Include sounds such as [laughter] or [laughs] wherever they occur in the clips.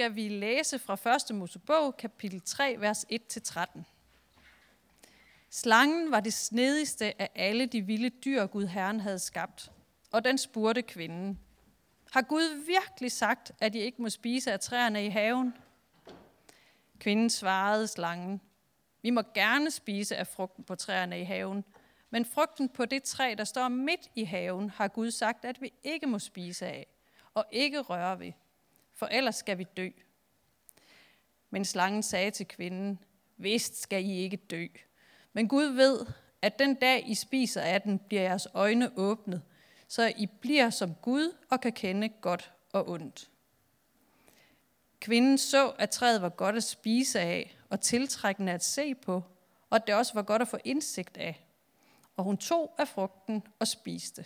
skal vi læse fra 1. Mosebog, kapitel 3, vers 1-13. Slangen var det snedigste af alle de vilde dyr, Gud Herren havde skabt. Og den spurgte kvinden, har Gud virkelig sagt, at I ikke må spise af træerne i haven? Kvinden svarede slangen, vi må gerne spise af frugten på træerne i haven, men frugten på det træ, der står midt i haven, har Gud sagt, at vi ikke må spise af og ikke røre ved, for ellers skal vi dø. Men slangen sagde til kvinden, vist skal I ikke dø. Men Gud ved, at den dag I spiser af den, bliver jeres øjne åbnet, så I bliver som Gud og kan kende godt og ondt. Kvinden så, at træet var godt at spise af og tiltrækkende at se på, og at det også var godt at få indsigt af. Og hun tog af frugten og spiste.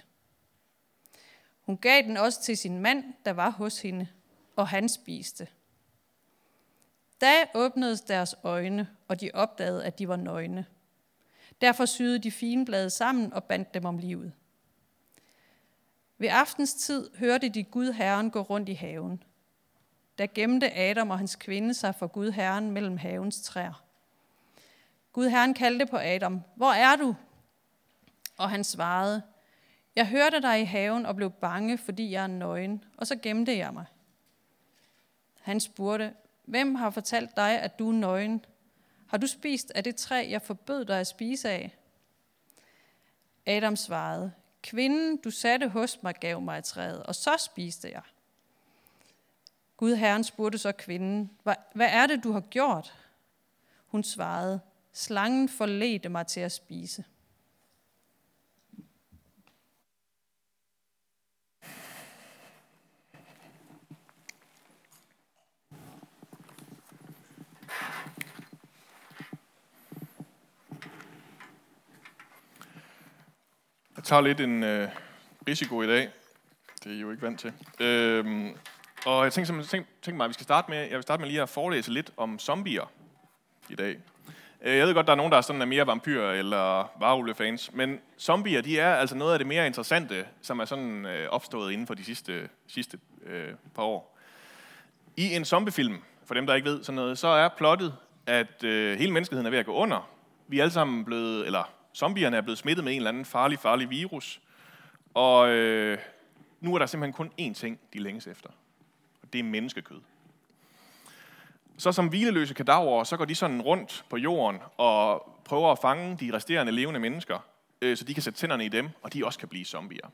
Hun gav den også til sin mand, der var hos hende, og han spiste. Da åbnedes deres øjne, og de opdagede, at de var nøgne. Derfor syede de fine blade sammen og bandt dem om livet. Ved aftens tid hørte de Gud Herren gå rundt i haven. Der gemte Adam og hans kvinde sig for Gud Herren mellem havens træer. Gud Herren kaldte på Adam, hvor er du? Og han svarede, jeg hørte dig i haven og blev bange, fordi jeg er nøgen, og så gemte jeg mig. Han spurgte, hvem har fortalt dig, at du er nøgen? Har du spist af det træ, jeg forbød dig at spise af? Adam svarede, kvinden, du satte hos mig, gav mig træet, og så spiste jeg. Gud Herren spurgte så kvinden, hvad er det, du har gjort? Hun svarede, slangen forledte mig til at spise. Jeg tager lidt en øh, risiko i dag. Det er I jo ikke vant til. Øhm, og jeg tænkte, tænkte, tænkte mig, at vi skal starte med, jeg vil starte med lige at forelæse lidt om zombier i dag. Øh, jeg ved godt, der er nogen, der er sådan er mere vampyr eller varulve-fans, men zombier, de er altså noget af det mere interessante, som er sådan øh, opstået inden for de sidste, sidste øh, par år. I en zombiefilm, for dem, der ikke ved sådan noget, så er plottet, at øh, hele menneskeheden er ved at gå under. Vi er alle sammen blevet, eller zombierne er blevet smittet med en eller anden farlig, farlig virus. Og øh, nu er der simpelthen kun én ting, de længes efter. Og det er menneskekød. Så som hvileløse kadaver, så går de sådan rundt på jorden og prøver at fange de resterende levende mennesker, øh, så de kan sætte tænderne i dem, og de også kan blive zombier.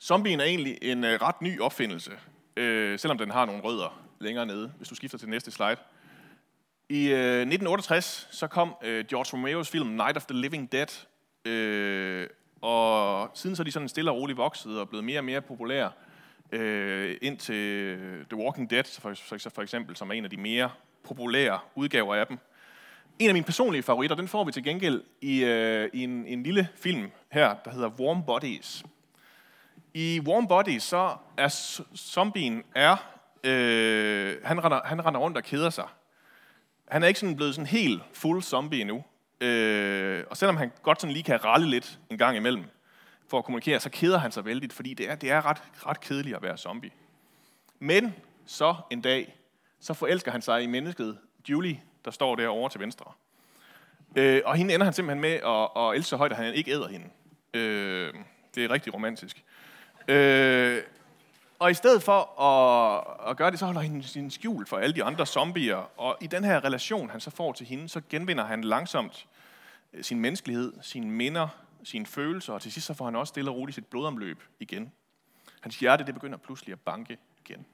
Zombien er egentlig en øh, ret ny opfindelse, øh, selvom den har nogle rødder længere nede, hvis du skifter til næste slide. I øh, 1968 så kom øh, George Romero's film Night of the Living Dead, øh, og siden så er de sådan stille og roligt vokset og blevet mere og mere populære, øh, indtil øh, The Walking Dead for, for, for eksempel, som er en af de mere populære udgaver af dem. En af mine personlige favoritter, den får vi til gengæld i, øh, i en, en lille film her, der hedder Warm Bodies. I Warm Bodies, så er zombien er, øh, han, render, han render rundt og keder sig han er ikke sådan blevet sådan helt fuld zombie endnu. Øh, og selvom han godt sådan lige kan ralle lidt en gang imellem for at kommunikere, så keder han sig vældigt, fordi det er, det er ret, ret kedeligt at være zombie. Men så en dag, så forelsker han sig i mennesket Julie, der står derovre til venstre. Øh, og hende ender han simpelthen med at, at elske så højt, at han ikke æder hende. Øh, det er rigtig romantisk. Øh, og i stedet for at, at gøre det, så holder han sin skjul for alle de andre zombier. Og i den her relation, han så får til hende, så genvinder han langsomt øh, sin menneskelighed, sine minder, sine følelser, og til sidst så får han også stille og roligt sit blodomløb igen. Hans hjerte, det begynder pludselig at banke igen.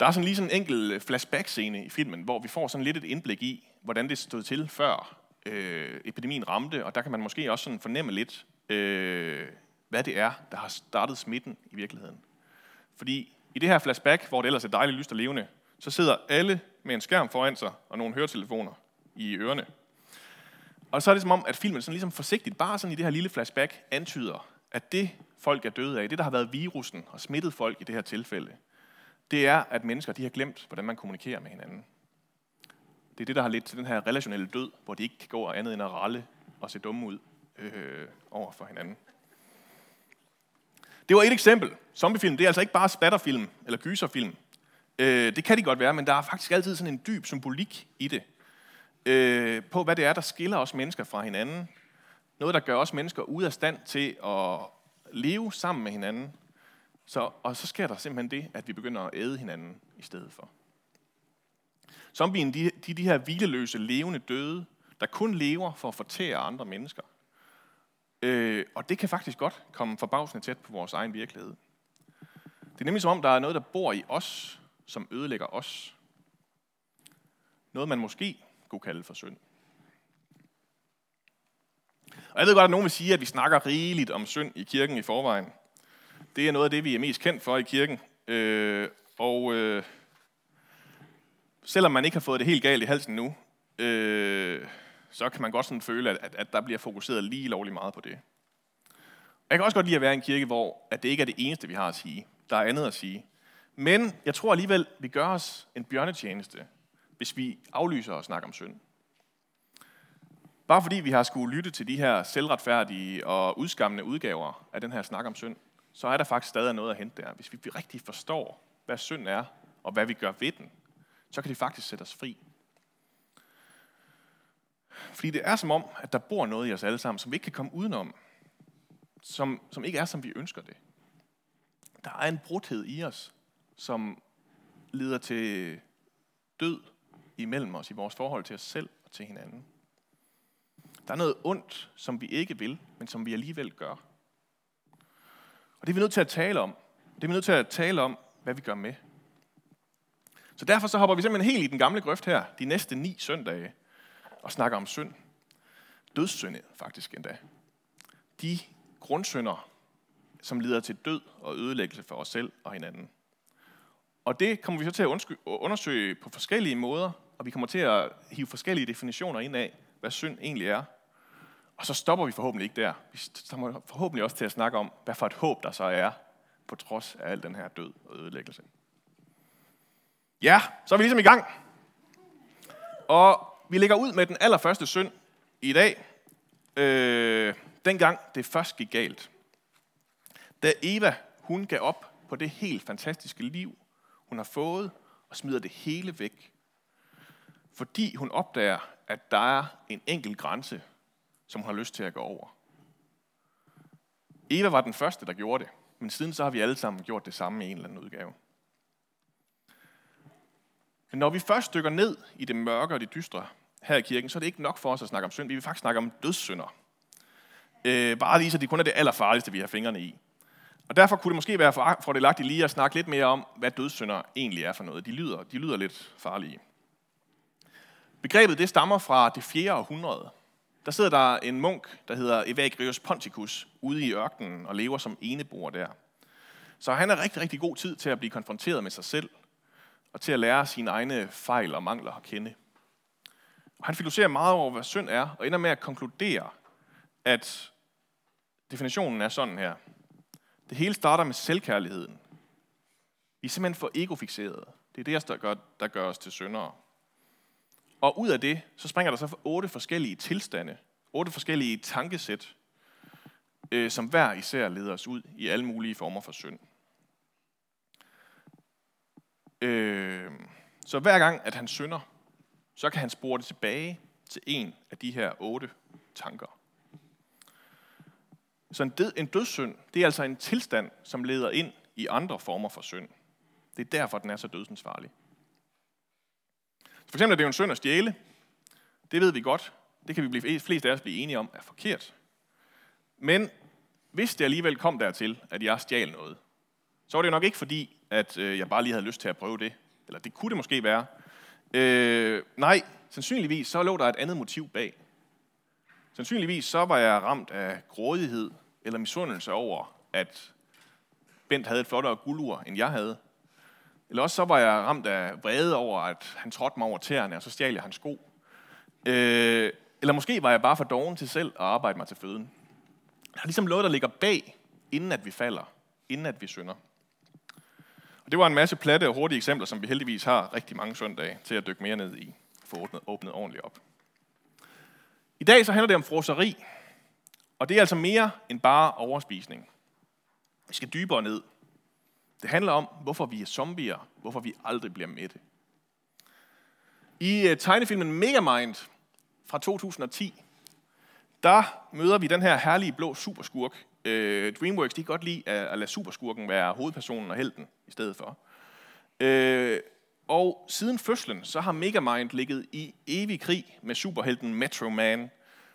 Der er sådan lige sådan en enkelt øh, flashback-scene i filmen, hvor vi får sådan lidt et indblik i, hvordan det stod til før øh, epidemien ramte, og der kan man måske også sådan fornemme lidt øh, hvad det er, der har startet smitten i virkeligheden. Fordi i det her flashback, hvor det ellers er dejligt lyst og levende, så sidder alle med en skærm foran sig og nogle høretelefoner i ørerne. Og så er det som om, at filmen sådan ligesom forsigtigt, bare sådan i det her lille flashback, antyder, at det folk er døde af, det der har været virusen og smittet folk i det her tilfælde, det er, at mennesker de har glemt, hvordan man kommunikerer med hinanden. Det er det, der har ledt til den her relationelle død, hvor de ikke kan gå andet end at ralle og se dumme ud øh, over for hinanden. Det var et eksempel. Zombiefilm, det er altså ikke bare splatterfilm eller gyserfilm. Øh, det kan de godt være, men der er faktisk altid sådan en dyb symbolik i det. Øh, på hvad det er, der skiller os mennesker fra hinanden. Noget, der gør os mennesker ude af stand til at leve sammen med hinanden. Så, og så sker der simpelthen det, at vi begynder at æde hinanden i stedet for. Zombien, de, de, de her hvileløse, levende døde, der kun lever for at fortære andre mennesker. Øh, og det kan faktisk godt komme forbavsende tæt på vores egen virkelighed. Det er nemlig som om, der er noget, der bor i os, som ødelægger os. Noget, man måske kunne kalde for synd. Og jeg ved godt, at nogen vil sige, at vi snakker rigeligt om synd i kirken i forvejen. Det er noget af det, vi er mest kendt for i kirken. Øh, og øh, selvom man ikke har fået det helt galt i halsen nu, øh, så kan man godt sådan føle, at, at der bliver fokuseret lige lovligt meget på det. Jeg kan også godt lide at være i en kirke, hvor at det ikke er det eneste, vi har at sige. Der er andet at sige. Men jeg tror alligevel, vi gør os en bjørnetjeneste, hvis vi aflyser og snakker om synd. Bare fordi vi har skulle lytte til de her selvretfærdige og udskammende udgaver af den her snak om synd, så er der faktisk stadig noget at hente der. Hvis vi rigtig forstår, hvad synd er, og hvad vi gør ved den, så kan det faktisk sætte os fri. Fordi det er som om, at der bor noget i os alle sammen, som vi ikke kan komme udenom. Som, som ikke er, som vi ønsker det. Der er en brudhed i os, som leder til død imellem os i vores forhold til os selv og til hinanden. Der er noget ondt, som vi ikke vil, men som vi alligevel gør. Og det er vi nødt til at tale om. Det er vi nødt til at tale om, hvad vi gør med. Så derfor så hopper vi simpelthen helt i den gamle grøft her, de næste ni søndage, og snakker om synd. Dødssynd faktisk endda. De grundsynder, som leder til død og ødelæggelse for os selv og hinanden. Og det kommer vi så til at undersøge på forskellige måder, og vi kommer til at hive forskellige definitioner ind af, hvad synd egentlig er. Og så stopper vi forhåbentlig ikke der. Vi kommer forhåbentlig også til at snakke om, hvad for et håb der så er, på trods af al den her død og ødelæggelse. Ja, så er vi ligesom i gang. Og vi lægger ud med den allerførste synd i dag. Øh, dengang det først gik galt. Da Eva, hun gav op på det helt fantastiske liv, hun har fået, og smider det hele væk. Fordi hun opdager, at der er en enkelt grænse, som hun har lyst til at gå over. Eva var den første, der gjorde det, men siden så har vi alle sammen gjort det samme i en eller anden udgave. Men når vi først dykker ned i det mørke og det dystre her i kirken, så er det ikke nok for os at snakke om synd. Vi vil faktisk snakke om dødssynder. Øh, bare lige så det kun er det allerfarligste, vi har fingrene i. Og derfor kunne det måske være fordelagtigt lige at snakke lidt mere om, hvad dødssynder egentlig er for noget. De lyder, de lyder lidt farlige. Begrebet det stammer fra det 4. århundrede. Der sidder der en munk, der hedder Evagrius Ponticus, ude i ørkenen og lever som eneboer der. Så han har rigtig, rigtig god tid til at blive konfronteret med sig selv, og til at lære sine egne fejl og mangler at kende. Og han filosoferer meget over, hvad synd er, og ender med at konkludere, at definitionen er sådan her. Det hele starter med selvkærligheden. Vi er simpelthen for egofixerede. Det er det, der gør, der gør os til syndere. Og ud af det, så springer der så otte forskellige tilstande, otte forskellige tankesæt, øh, som hver især leder os ud i alle mulige former for synd. Øh, så hver gang, at han synder, så kan han spore det tilbage til en af de her otte tanker. Så en, død, en dødssynd, det er altså en tilstand, som leder ind i andre former for synd. Det er derfor, den er så dødsensfarlig. For eksempel er det jo en synd at stjæle. Det ved vi godt. Det kan vi blive, flest af os blive enige om er forkert. Men hvis det alligevel kom dertil, at jeg stjal noget, så var det nok ikke fordi, at øh, jeg bare lige havde lyst til at prøve det. Eller det kunne det måske være. Øh, nej, sandsynligvis så lå der et andet motiv bag. Sandsynligvis så var jeg ramt af grådighed eller misundelse over, at Bent havde et flottere guldur, end jeg havde. Eller også så var jeg ramt af vrede over, at han trådte mig over tæerne, og så stjal jeg hans sko. Øh, eller måske var jeg bare for doven til selv at arbejde mig til føden. Der er ligesom noget, der ligger bag, inden at vi falder, inden at vi synder. Og det var en masse platte og hurtige eksempler, som vi heldigvis har rigtig mange søndage til at dykke mere ned i, få åbnet, åbnet ordentligt op. I dag så handler det om froseri, og det er altså mere end bare overspisning. Vi skal dybere ned. Det handler om, hvorfor vi er zombier, hvorfor vi aldrig bliver mætte. I øh, tegnefilmen Megamind fra 2010, der møder vi den her herlige blå superskurk. Øh, DreamWorks de kan godt lide at, at lade superskurken være hovedpersonen og helten i stedet for. Øh, og siden fødslen, så har Megamind ligget i evig krig med superhelten Metro Man,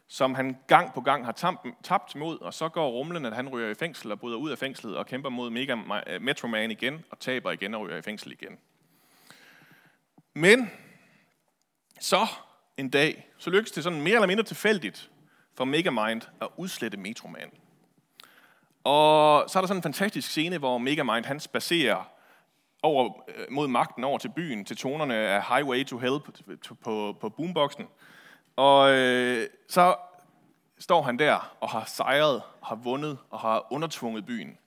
som han gang på gang har tabt mod, og så går rumlen, at han ryger i fængsel og bryder ud af fængslet og kæmper mod Mega, øh, Metro Man igen, og taber igen og ryger i fængsel igen. Men så en dag, så lykkes det sådan mere eller mindre tilfældigt for Megamind at udslette Metroman. Og så er der sådan en fantastisk scene, hvor Megamind han spacerer over, øh, mod magten over til byen, til tonerne af Highway to Hell på, på, på boomboxen. Og øh, så står han der og har sejret, har vundet og har undertvunget byen.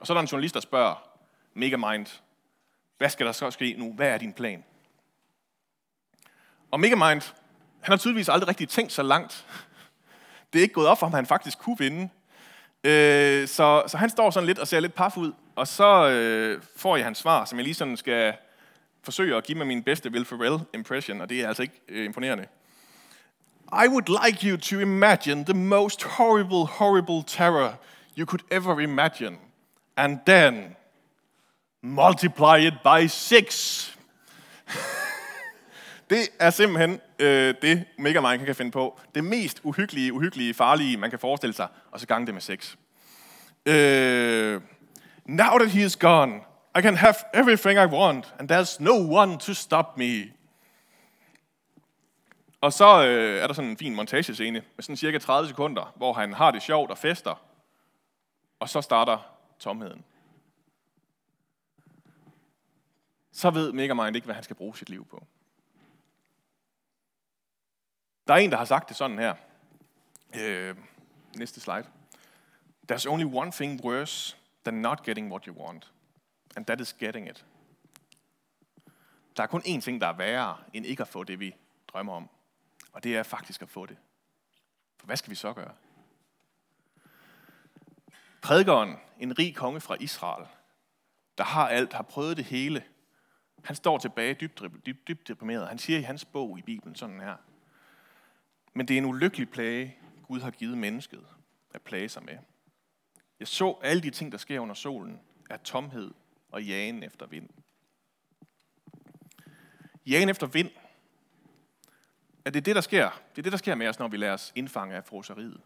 Og så er der en journalist, der spørger Megamind, hvad skal der så ske nu? Hvad er din plan? Og Megamind, han har tydeligvis aldrig rigtig tænkt så langt. Det er ikke gået op for ham, at han faktisk kunne vinde. Øh, så, så han står sådan lidt og ser lidt paf ud, og så øh, får jeg hans svar, som jeg lige sådan skal forsøge at give mig min bedste Will Ferrell impression, og det er altså ikke øh, imponerende. I would like you to imagine the most horrible, horrible terror you could ever imagine. And then multiply it by six. [laughs] det er simpelthen øh, det, Megamind kan finde på. Det mest uhyggelige, uhyggelige, farlige, man kan forestille sig, og så gange det med sex. Øh, now that he is gone, I can have everything I want, and there's no one to stop me. Og så øh, er der sådan en fin montagescene med sådan cirka 30 sekunder, hvor han har det sjovt og fester, og så starter tomheden. Så ved Megamind ikke, hvad han skal bruge sit liv på. Der er en, der har sagt det sådan her. Øh, næste slide. There's only one thing worse than not getting what you want. And that is getting it. Der er kun én ting, der er værre, end ikke at få det, vi drømmer om. Og det er faktisk at få det. For hvad skal vi så gøre? Prædikeren, en rig konge fra Israel, der har alt, har prøvet det hele, han står tilbage dybt, dybt, dybt deprimeret. Han siger i hans bog i Bibelen sådan her. Men det er en ulykkelig plage, Gud har givet mennesket at plage sig med. Jeg så alle de ting, der sker under solen, er tomhed og jagen efter vind. Jagen efter vind er det det, der sker. Det er det, der sker med os, når vi lader os indfange af froseriet.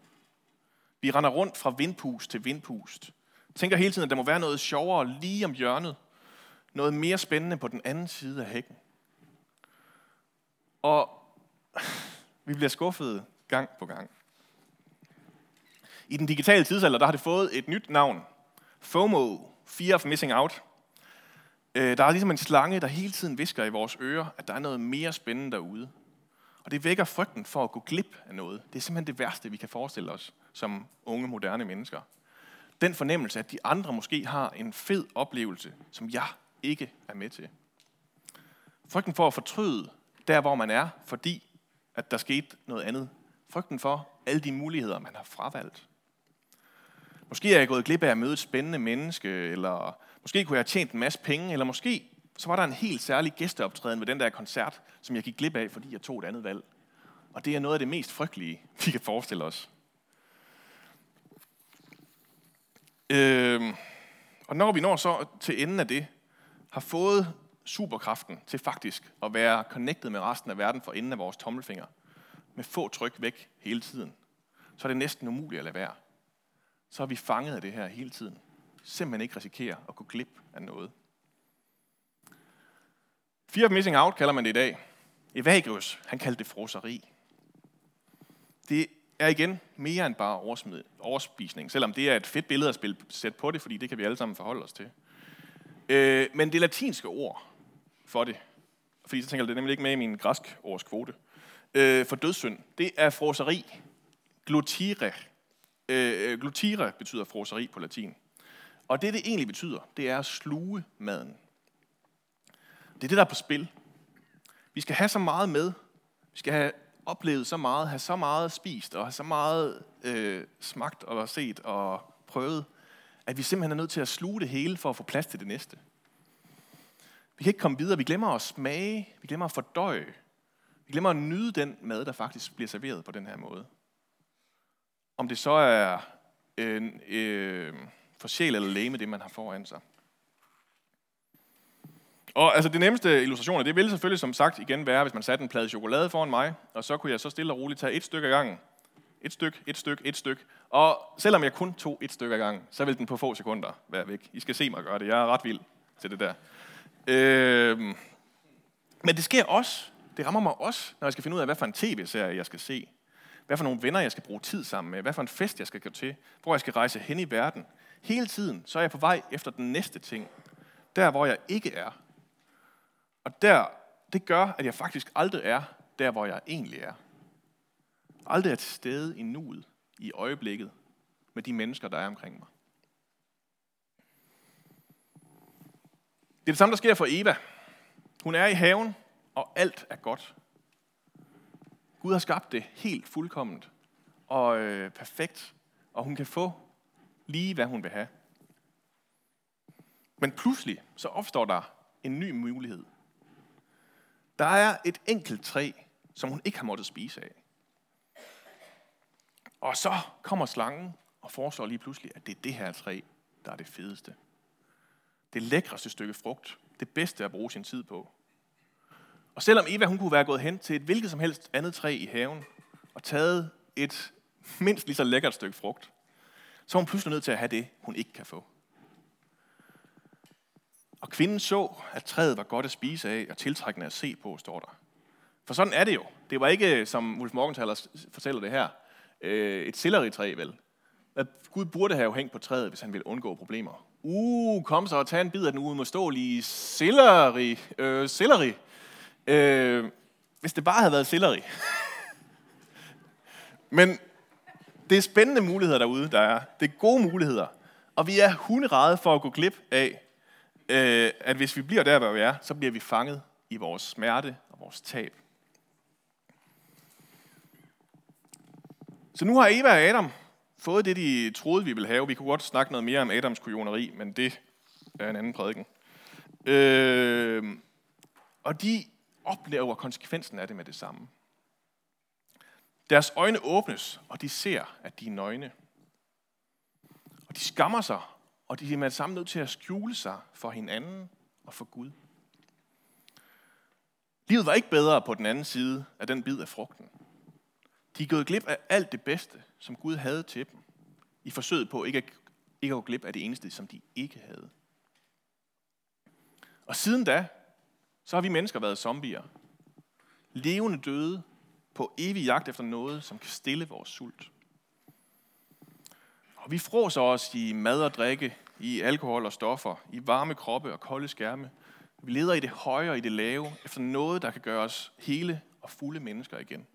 Vi render rundt fra vindpust til vindpust. Tænker hele tiden, at der må være noget sjovere lige om hjørnet. Noget mere spændende på den anden side af hækken. Og vi bliver skuffet gang på gang. I den digitale tidsalder, der har det fået et nyt navn. FOMO, Fear of Missing Out. Øh, der er ligesom en slange, der hele tiden visker i vores ører, at der er noget mere spændende derude. Og det vækker frygten for at gå glip af noget. Det er simpelthen det værste, vi kan forestille os som unge, moderne mennesker. Den fornemmelse, at de andre måske har en fed oplevelse, som jeg ikke er med til. Frygten for at fortryde der, hvor man er, fordi at der skete noget andet. Frygten for alle de muligheder, man har fravalgt. Måske er jeg gået glip af at møde et spændende menneske, eller måske kunne jeg have tjent en masse penge, eller måske så var der en helt særlig gæsteoptræden ved den der koncert, som jeg gik glip af, fordi jeg tog et andet valg. Og det er noget af det mest frygtelige, [laughs] vi kan forestille os. Øh, og når vi når så til enden af det, har fået superkraften til faktisk at være connected med resten af verden for enden af vores tommelfinger, med få tryk væk hele tiden, så er det næsten umuligt at lade være. Så er vi fanget af det her hele tiden. Simpelthen ikke risikere at gå glip af noget. Fear of missing out kalder man det i dag. Evagrius, han kaldte det froseri. Det er igen mere end bare overspisning, selvom det er et fedt billede at spille sæt på det, fordi det kan vi alle sammen forholde os til. Øh, men det latinske ord for det, fordi så tænker jeg, det er nemlig ikke med i min græsk års kvote, øh, for dødssynd, det er froseri. Glutire. Øh, øh, glutire betyder froseri på latin. Og det, det egentlig betyder, det er at sluge maden. Det er det, der er på spil. Vi skal have så meget med. Vi skal have oplevet så meget, have så meget spist, og have så meget øh, smagt og set og prøvet, at vi simpelthen er nødt til at sluge det hele for at få plads til det næste. Vi kan ikke komme videre. Vi glemmer at smage. Vi glemmer at fordøje. Vi glemmer at nyde den mad, der faktisk bliver serveret på den her måde. Om det så er en, øh, for sjæl eller læge med det, man har foran sig. Og altså det nemmeste illustration det ville selvfølgelig som sagt igen være, hvis man satte en plade chokolade foran mig, og så kunne jeg så stille og roligt tage et stykke ad gangen. Et stykke, et stykke, et stykke. Og selvom jeg kun tog et stykke ad gangen, så ville den på få sekunder være væk. I skal se mig gøre det. Jeg er ret vild til det der. Øh, men det sker også. Det rammer mig også, når jeg skal finde ud af, hvad for en tv-serie jeg skal se. Hvad for nogle venner, jeg skal bruge tid sammen med. Hvad for en fest, jeg skal gå til. Hvor jeg skal rejse hen i verden. Hele tiden, så er jeg på vej efter den næste ting. Der, hvor jeg ikke er. Og der, det gør, at jeg faktisk aldrig er der, hvor jeg egentlig er. Aldrig er til stede i nuet, i øjeblikket, med de mennesker, der er omkring mig. Det er det samme, der sker for Eva. Hun er i haven, og alt er godt. Gud har skabt det helt fuldkomment og øh, perfekt, og hun kan få lige, hvad hun vil have. Men pludselig så opstår der en ny mulighed. Der er et enkelt træ, som hun ikke har måttet spise af. Og så kommer slangen og foreslår lige pludselig, at det er det her træ, der er det fedeste. Det lækreste stykke frugt. Det bedste at bruge sin tid på. Og selvom Eva hun kunne være gået hen til et hvilket som helst andet træ i haven og taget et mindst lige så lækkert stykke frugt, så er hun pludselig nødt til at have det, hun ikke kan få. Og kvinden så, at træet var godt at spise af og tiltrækkende at se på, står der. For sådan er det jo. Det var ikke, som Wolf Morgenthaler fortæller det her, øh, et selleritræ vel. At Gud burde have hængt på træet, hvis han ville undgå problemer. Uh, kom så og tag en bid af den uimodståelige selleri. Øh, selleri. Øh, hvis det bare havde været selleri. [laughs] Men det er spændende muligheder derude, der er. Det er gode muligheder. Og vi er hunderede for at gå glip af, øh, at hvis vi bliver der, hvor vi er, så bliver vi fanget i vores smerte og vores tab. Så nu har Eva og Adam fået det, de troede, vi ville have. Vi kunne godt snakke noget mere om Adams kujoneri, men det er en anden prædiken. Øh, og de oplever konsekvensen af det med det samme. Deres øjne åbnes, og de ser, at de er nøgne. Og de skammer sig, og de er med det samme nødt til at skjule sig for hinanden og for Gud. Livet var ikke bedre på den anden side af den bid af frugten. De er gået glip af alt det bedste, som Gud havde til dem, i forsøget på ikke at, ikke at gå glip af det eneste, som de ikke havde. Og siden da, så har vi mennesker været zombier. Levende døde på evig jagt efter noget, som kan stille vores sult. Og vi fråser os i mad og drikke, i alkohol og stoffer, i varme kroppe og kolde skærme. Vi leder i det høje og i det lave, efter noget, der kan gøre os hele og fulde mennesker igen.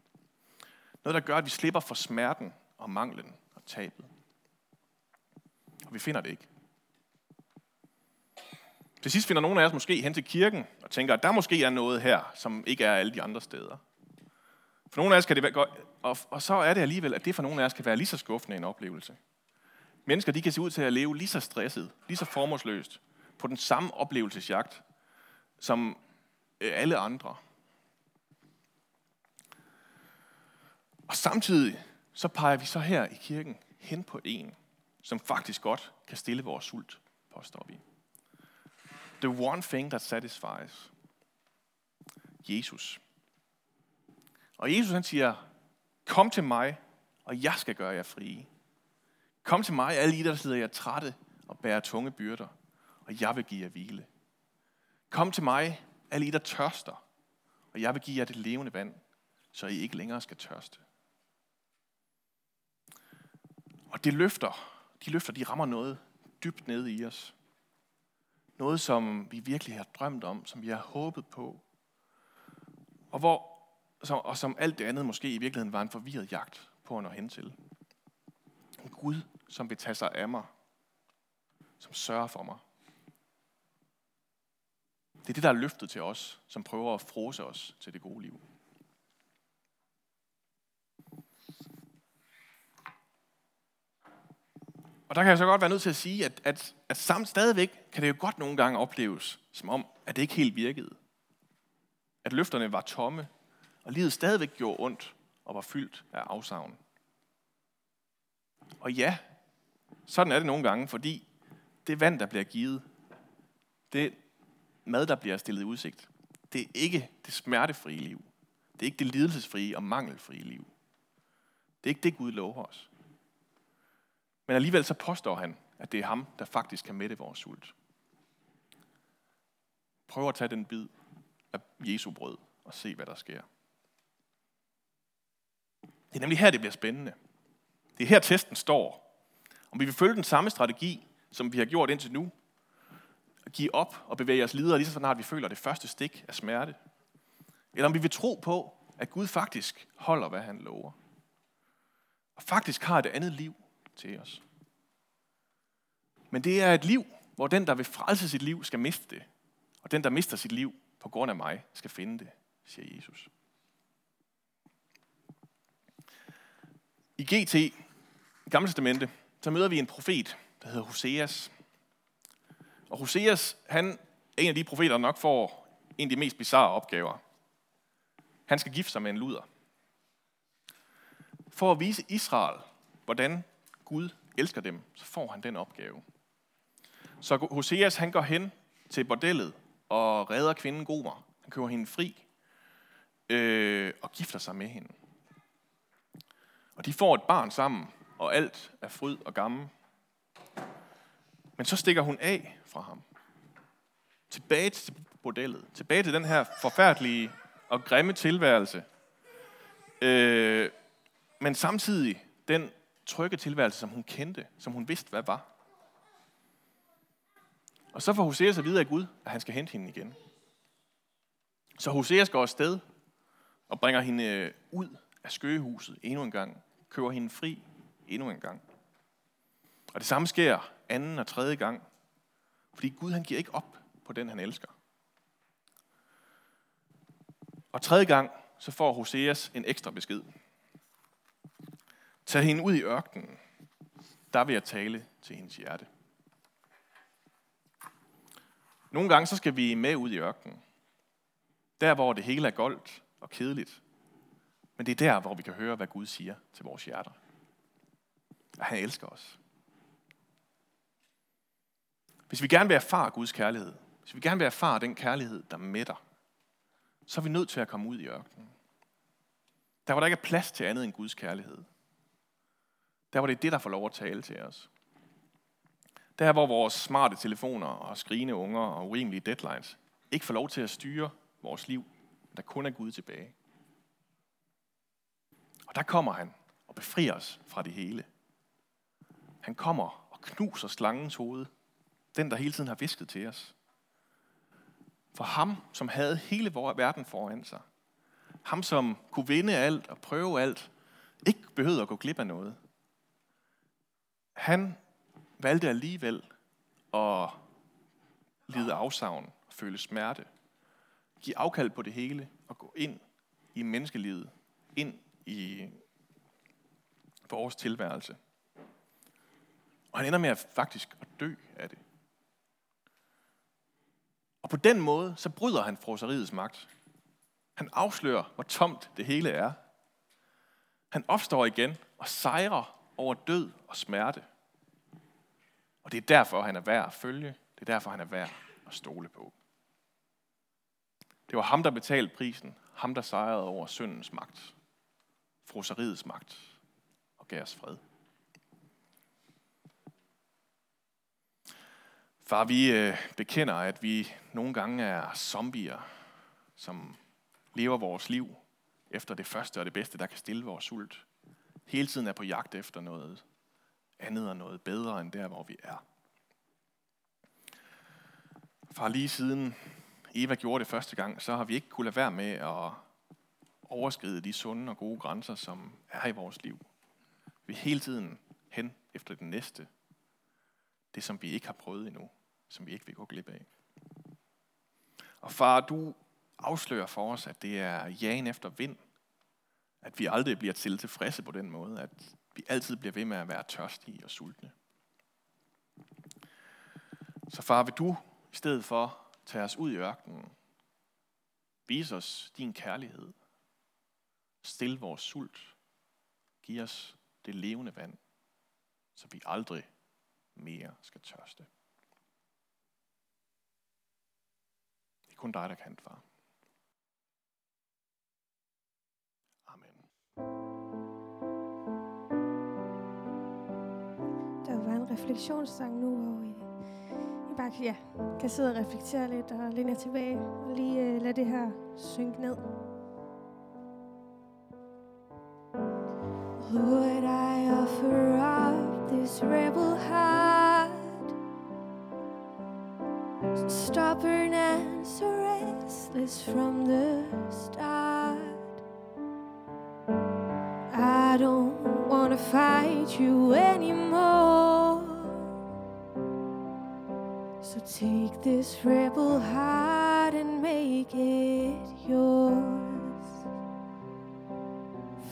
Noget, der gør, at vi slipper for smerten og manglen og tabet. Og vi finder det ikke. Til sidst finder nogle af os måske hen til kirken og tænker, at der måske er noget her, som ikke er alle de andre steder. For nogle af os kan det være godt, og, og så er det alligevel, at det for nogle af os kan være lige så skuffende en oplevelse. Mennesker de kan se ud til at leve lige så stresset, lige så formålsløst, på den samme oplevelsesjagt, som øh, alle andre. Og samtidig så peger vi så her i kirken hen på en, som faktisk godt kan stille vores sult, påstår vi. The one thing that satisfies. Jesus. Og Jesus han siger, kom til mig, og jeg skal gøre jer frie. Kom til mig, alle I, der sidder jer trætte og bærer tunge byrder, og jeg vil give jer hvile. Kom til mig, alle I, der tørster, og jeg vil give jer det levende vand, så I ikke længere skal tørste. Og det løfter, de løfter, de rammer noget dybt nede i os. Noget, som vi virkelig har drømt om, som vi har håbet på. Og, hvor, som, og som alt det andet måske i virkeligheden var en forvirret jagt på at nå hen til. En Gud, som vil tage sig af mig. Som sørger for mig. Det er det, der er løftet til os, som prøver at frose os til det gode liv. Og der kan jeg så godt være nødt til at sige, at, at, at samt stadigvæk kan det jo godt nogle gange opleves, som om, at det ikke helt virkede. At løfterne var tomme, og livet stadigvæk gjorde ondt og var fyldt af afsavn. Og ja, sådan er det nogle gange, fordi det vand, der bliver givet, det mad, der bliver stillet i udsigt, det er ikke det smertefrie liv. Det er ikke det lidelsesfrie og mangelfrie liv. Det er ikke det, Gud lover os. Men alligevel så påstår han, at det er ham, der faktisk kan mætte vores sult. Prøv at tage den bid af Jesu brød og se, hvad der sker. Det er nemlig her, det bliver spændende. Det er her, testen står. Om vi vil følge den samme strategi, som vi har gjort indtil nu, at give op og bevæge os videre, lige så snart vi føler det første stik af smerte. Eller om vi vil tro på, at Gud faktisk holder, hvad han lover. Og faktisk har et andet liv til os. Men det er et liv, hvor den, der vil frelse sit liv, skal miste det. Og den, der mister sit liv på grund af mig, skal finde det, siger Jesus. I GT, i Gamle Testamente, så møder vi en profet, der hedder Hoseas. Og Hoseas, han er en af de profeter, der nok får en af de mest bizarre opgaver. Han skal gifte sig med en luder. For at vise Israel, hvordan Gud elsker dem, så får han den opgave. Så Hoseas, han går hen til bordellet og redder kvinden Gomer. Han køber hende fri øh, og gifter sig med hende. Og de får et barn sammen, og alt er fryd og gammel. Men så stikker hun af fra ham. Tilbage til bordellet. Tilbage til den her forfærdelige og grimme tilværelse. Øh, men samtidig den trygge tilværelse, som hun kendte, som hun vidste, hvad var. Og så får Hoseas at vide af Gud, at han skal hente hende igen. Så Hoseas går afsted og bringer hende øh, ud af skøgehuset endnu en gang. Kører hende fri endnu en gang. Og det samme sker anden og tredje gang. Fordi Gud han giver ikke op på den, han elsker. Og tredje gang, så får Hoseas en ekstra besked. Tag hende ud i ørkenen. Der vil jeg tale til hendes hjerte. Nogle gange så skal vi med ud i ørkenen. Der, hvor det hele er goldt og kedeligt. Men det er der, hvor vi kan høre, hvad Gud siger til vores hjerter. At han elsker os. Hvis vi gerne vil erfare Guds kærlighed, hvis vi gerne vil erfare den kærlighed, der mætter, så er vi nødt til at komme ud i ørkenen. Der hvor der ikke er plads til andet end Guds kærlighed. Der var det det, der får lov at tale til os. Der hvor vores smarte telefoner og skrigende unger og urimelige deadlines ikke får lov til at styre vores liv. Der kun er Gud tilbage. Og der kommer han og befrier os fra det hele. Han kommer og knuser slangens hoved. Den, der hele tiden har visket til os. For ham, som havde hele vores verden foran sig. Ham, som kunne vinde alt og prøve alt. Ikke behøvede at gå glip af noget. Han valgte alligevel at lide afsavn og føle smerte. Give afkald på det hele og gå ind i menneskelivet. Ind i vores tilværelse. Og han ender med at faktisk at dø af det. Og på den måde, så bryder han froseriets magt. Han afslører, hvor tomt det hele er. Han opstår igen og sejrer over død og smerte. Og det er derfor, han er værd at følge. Det er derfor, han er værd at stole på. Det var ham, der betalte prisen. Ham, der sejrede over syndens magt. Froseriets magt. Og gav os fred. Far, vi øh, bekender, at vi nogle gange er zombier, som lever vores liv efter det første og det bedste, der kan stille vores sult. Hele tiden er på jagt efter noget andet og noget bedre end der, hvor vi er. Far, lige siden Eva gjorde det første gang, så har vi ikke kunnet lade være med at overskride de sunde og gode grænser, som er i vores liv. Vi er hele tiden hen efter det næste. Det, som vi ikke har prøvet endnu som vi ikke vil gå glip af. Og far, du afslører for os, at det er jagen efter vind. At vi aldrig bliver til tilfredse på den måde. At vi altid bliver ved med at være tørstige og sultne. Så far, vil du i stedet for tage os ud i ørkenen, vise os din kærlighed, stil vores sult, giv os det levende vand, så vi aldrig mere skal tørste. Det er kun dig, der kan, far. Refleksionssang nu, hvor I, I bare ja, kan sidde og reflektere lidt og læne jer tilbage og lige uh, lade det her synke ned. Lord, I offer up this rebel heart, stubborn and so restless from the start. I don't wanna fight you anymore. So take this rebel heart and make it yours.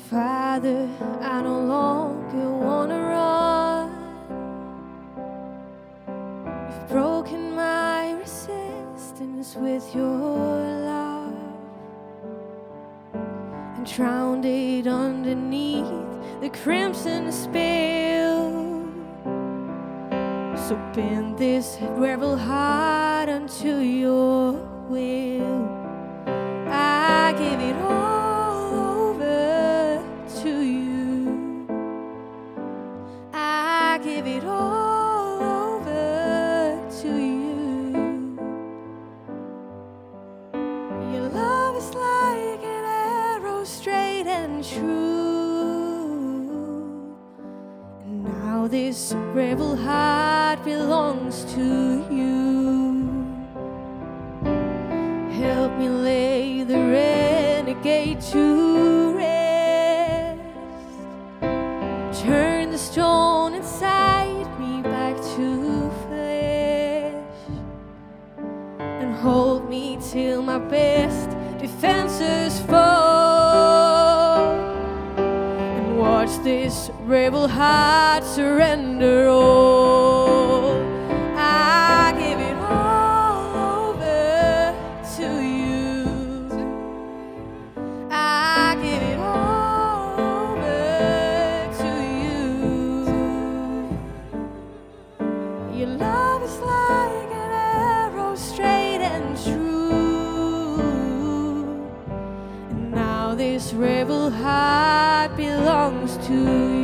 Father, I no longer wanna run. You've broken my resistance with your love and drowned it underneath the crimson spill. So bend this rebel heart unto your will. I give it all over to you. I give it all over to you. Your love is like an arrow straight and true. This rebel heart belongs to you. Help me lay the renegade to rest. Turn the stone inside me back to flesh. And hold me till my best defenses this rebel heart surrender all. Belongs to you.